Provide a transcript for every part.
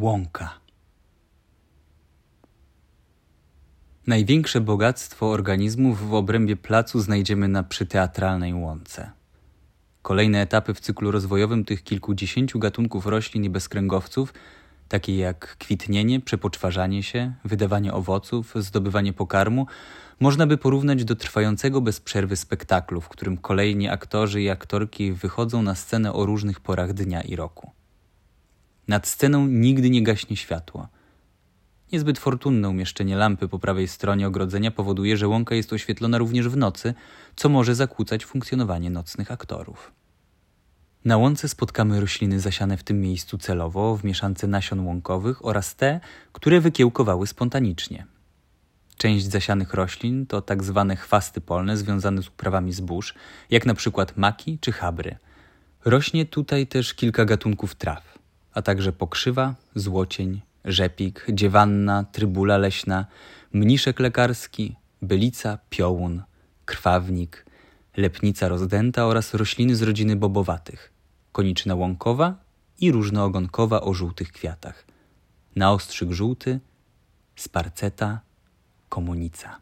Łąka. Największe bogactwo organizmów w obrębie placu znajdziemy na przyteatralnej łące. Kolejne etapy w cyklu rozwojowym tych kilkudziesięciu gatunków roślin i bezkręgowców, takie jak kwitnienie, przepoczwarzanie się, wydawanie owoców, zdobywanie pokarmu, można by porównać do trwającego bez przerwy spektaklu, w którym kolejni aktorzy i aktorki wychodzą na scenę o różnych porach dnia i roku. Nad sceną nigdy nie gaśnie światło. Niezbyt fortunne umieszczenie lampy po prawej stronie ogrodzenia powoduje, że łąka jest oświetlona również w nocy, co może zakłócać funkcjonowanie nocnych aktorów. Na łące spotkamy rośliny zasiane w tym miejscu celowo w mieszance nasion łąkowych oraz te, które wykiełkowały spontanicznie. Część zasianych roślin to tak zwane chwasty polne związane z uprawami zbóż, jak na przykład maki czy chabry. Rośnie tutaj też kilka gatunków traw a także pokrzywa, złocień, rzepik, dziewanna, trybula leśna, mniszek lekarski, bylica, piołun, krwawnik, lepnica rozdęta oraz rośliny z rodziny bobowatych, koniczyna łąkowa i różnoogonkowa o żółtych kwiatach, naostrzyk żółty, sparceta, komunica.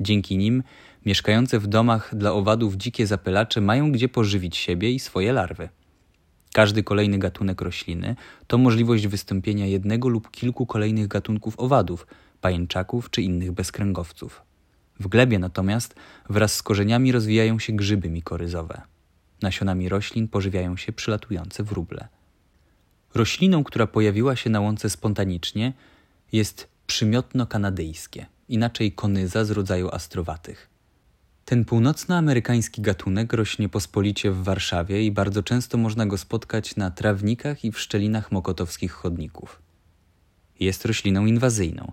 Dzięki nim mieszkające w domach dla owadów dzikie zapylacze mają gdzie pożywić siebie i swoje larwy. Każdy kolejny gatunek rośliny to możliwość wystąpienia jednego lub kilku kolejnych gatunków owadów, pajęczaków czy innych bezkręgowców. W glebie natomiast wraz z korzeniami rozwijają się grzyby mikoryzowe. Nasionami roślin pożywiają się przylatujące wróble. Rośliną, która pojawiła się na łące spontanicznie, jest przymiotno kanadyjskie, inaczej konyza z rodzaju astrowatych. Ten północnoamerykański gatunek rośnie pospolicie w Warszawie i bardzo często można go spotkać na trawnikach i w szczelinach mokotowskich chodników. Jest rośliną inwazyjną.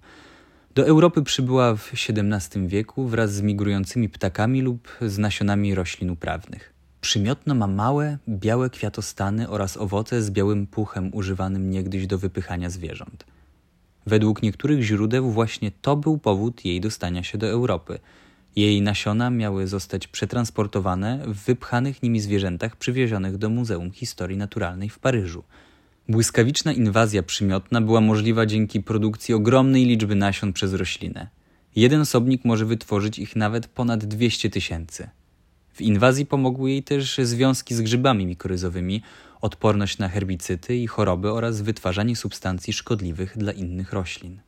Do Europy przybyła w XVII wieku wraz z migrującymi ptakami lub z nasionami roślin uprawnych. Przymiotno ma małe, białe kwiatostany oraz owoce z białym puchem używanym niegdyś do wypychania zwierząt. Według niektórych źródeł właśnie to był powód jej dostania się do Europy – jej nasiona miały zostać przetransportowane w wypchanych nimi zwierzętach przywiezionych do Muzeum Historii Naturalnej w Paryżu. Błyskawiczna inwazja przymiotna była możliwa dzięki produkcji ogromnej liczby nasion przez roślinę. Jeden osobnik może wytworzyć ich nawet ponad 200 tysięcy. W inwazji pomogły jej też związki z grzybami mikoryzowymi, odporność na herbicyty i choroby oraz wytwarzanie substancji szkodliwych dla innych roślin.